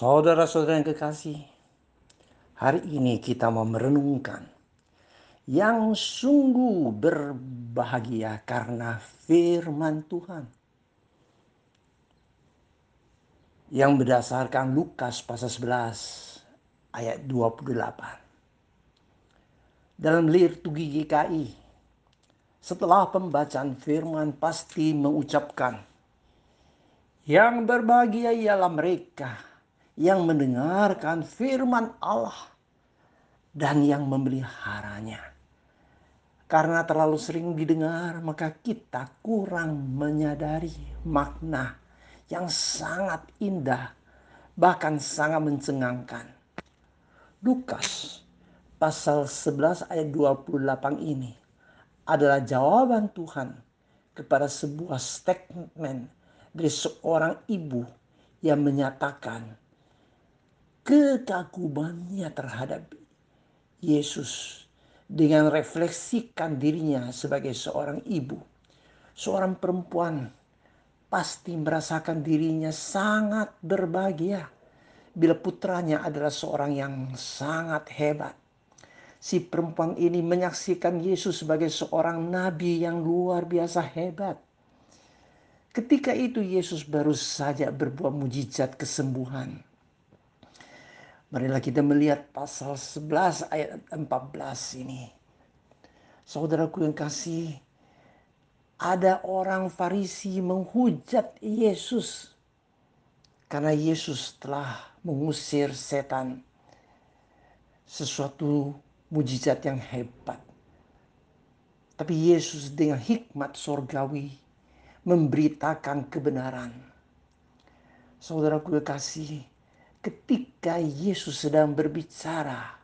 Saudara-saudara yang kekasih, hari ini kita mau merenungkan yang sungguh berbahagia karena firman Tuhan. Yang berdasarkan Lukas pasal 11 ayat 28. Dalam liturgi GKI, setelah pembacaan firman pasti mengucapkan, yang berbahagia ialah mereka yang mendengarkan firman Allah dan yang memeliharanya. Karena terlalu sering didengar, maka kita kurang menyadari makna yang sangat indah, bahkan sangat mencengangkan. Lukas pasal 11 ayat 28 ini adalah jawaban Tuhan kepada sebuah statement dari seorang ibu yang menyatakan kekagumannya terhadap Yesus dengan refleksikan dirinya sebagai seorang ibu, seorang perempuan pasti merasakan dirinya sangat berbahagia bila putranya adalah seorang yang sangat hebat. Si perempuan ini menyaksikan Yesus sebagai seorang nabi yang luar biasa hebat. Ketika itu Yesus baru saja berbuat mujizat kesembuhan Marilah kita melihat pasal 11 ayat 14 ini. Saudaraku yang kasih, ada orang Farisi menghujat Yesus karena Yesus telah mengusir setan. Sesuatu mujizat yang hebat. Tapi Yesus dengan hikmat sorgawi memberitakan kebenaran. Saudaraku yang kasih, ketika Yesus sedang berbicara,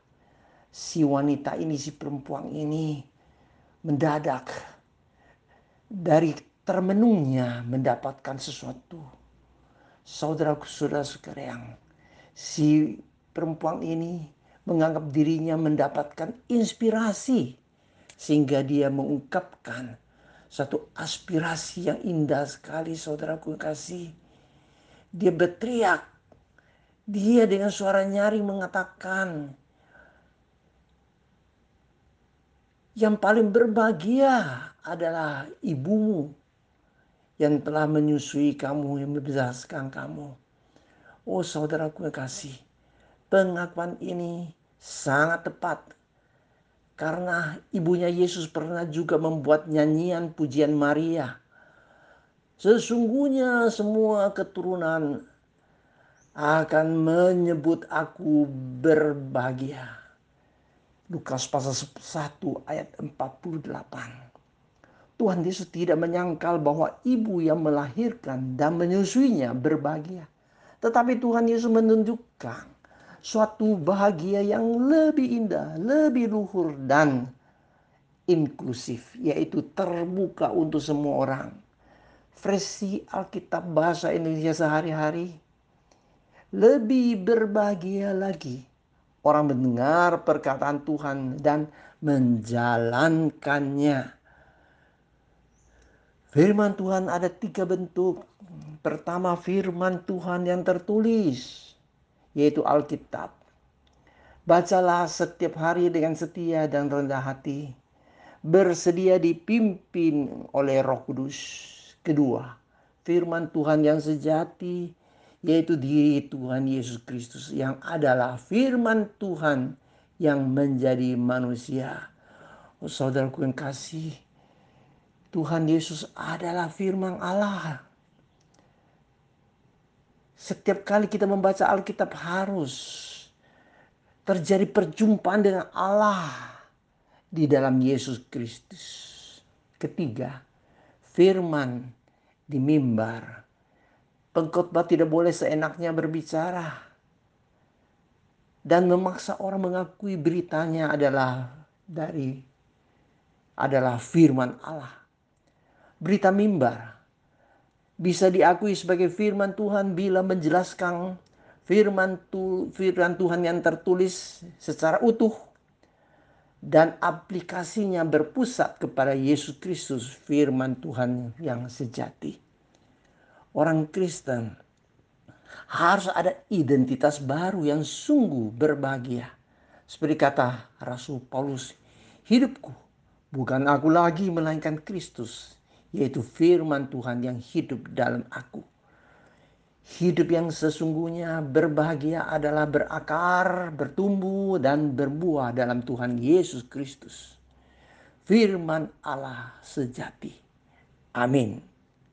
si wanita ini, si perempuan ini mendadak dari termenungnya mendapatkan sesuatu. Saudaraku, saudara sekalian, si perempuan ini menganggap dirinya mendapatkan inspirasi sehingga dia mengungkapkan satu aspirasi yang indah sekali saudaraku kasih. Dia berteriak dia dengan suara nyaring mengatakan, yang paling berbahagia adalah ibumu yang telah menyusui kamu, yang membesarkan kamu. Oh saudaraku yang kasih, pengakuan ini sangat tepat karena ibunya Yesus pernah juga membuat nyanyian pujian Maria. Sesungguhnya semua keturunan akan menyebut aku berbahagia. Lukas pasal 1 ayat 48. Tuhan Yesus tidak menyangkal bahwa ibu yang melahirkan dan menyusuinya berbahagia. Tetapi Tuhan Yesus menunjukkan suatu bahagia yang lebih indah, lebih luhur dan inklusif, yaitu terbuka untuk semua orang. Versi Alkitab bahasa Indonesia sehari-hari lebih berbahagia lagi orang mendengar perkataan Tuhan dan menjalankannya. Firman Tuhan ada tiga bentuk. Pertama firman Tuhan yang tertulis, yaitu Alkitab. Bacalah setiap hari dengan setia dan rendah hati. Bersedia dipimpin oleh roh kudus. Kedua, firman Tuhan yang sejati yaitu diri Tuhan Yesus Kristus yang adalah firman Tuhan yang menjadi manusia. Oh, saudaraku yang kasih, Tuhan Yesus adalah firman Allah. Setiap kali kita membaca Alkitab harus terjadi perjumpaan dengan Allah di dalam Yesus Kristus. Ketiga, firman di mimbar Pengkhotbah tidak boleh seenaknya berbicara. Dan memaksa orang mengakui beritanya adalah dari adalah firman Allah. Berita mimbar. Bisa diakui sebagai firman Tuhan bila menjelaskan firman, tu, firman Tuhan yang tertulis secara utuh dan aplikasinya berpusat kepada Yesus Kristus firman Tuhan yang sejati orang Kristen Harus ada identitas baru yang sungguh berbahagia. Seperti kata Rasul Paulus, hidupku bukan aku lagi melainkan Kristus, yaitu firman Tuhan yang hidup dalam aku. Hidup yang sesungguhnya berbahagia adalah berakar, bertumbuh, dan berbuah dalam Tuhan Yesus Kristus. Firman Allah sejati. Amin.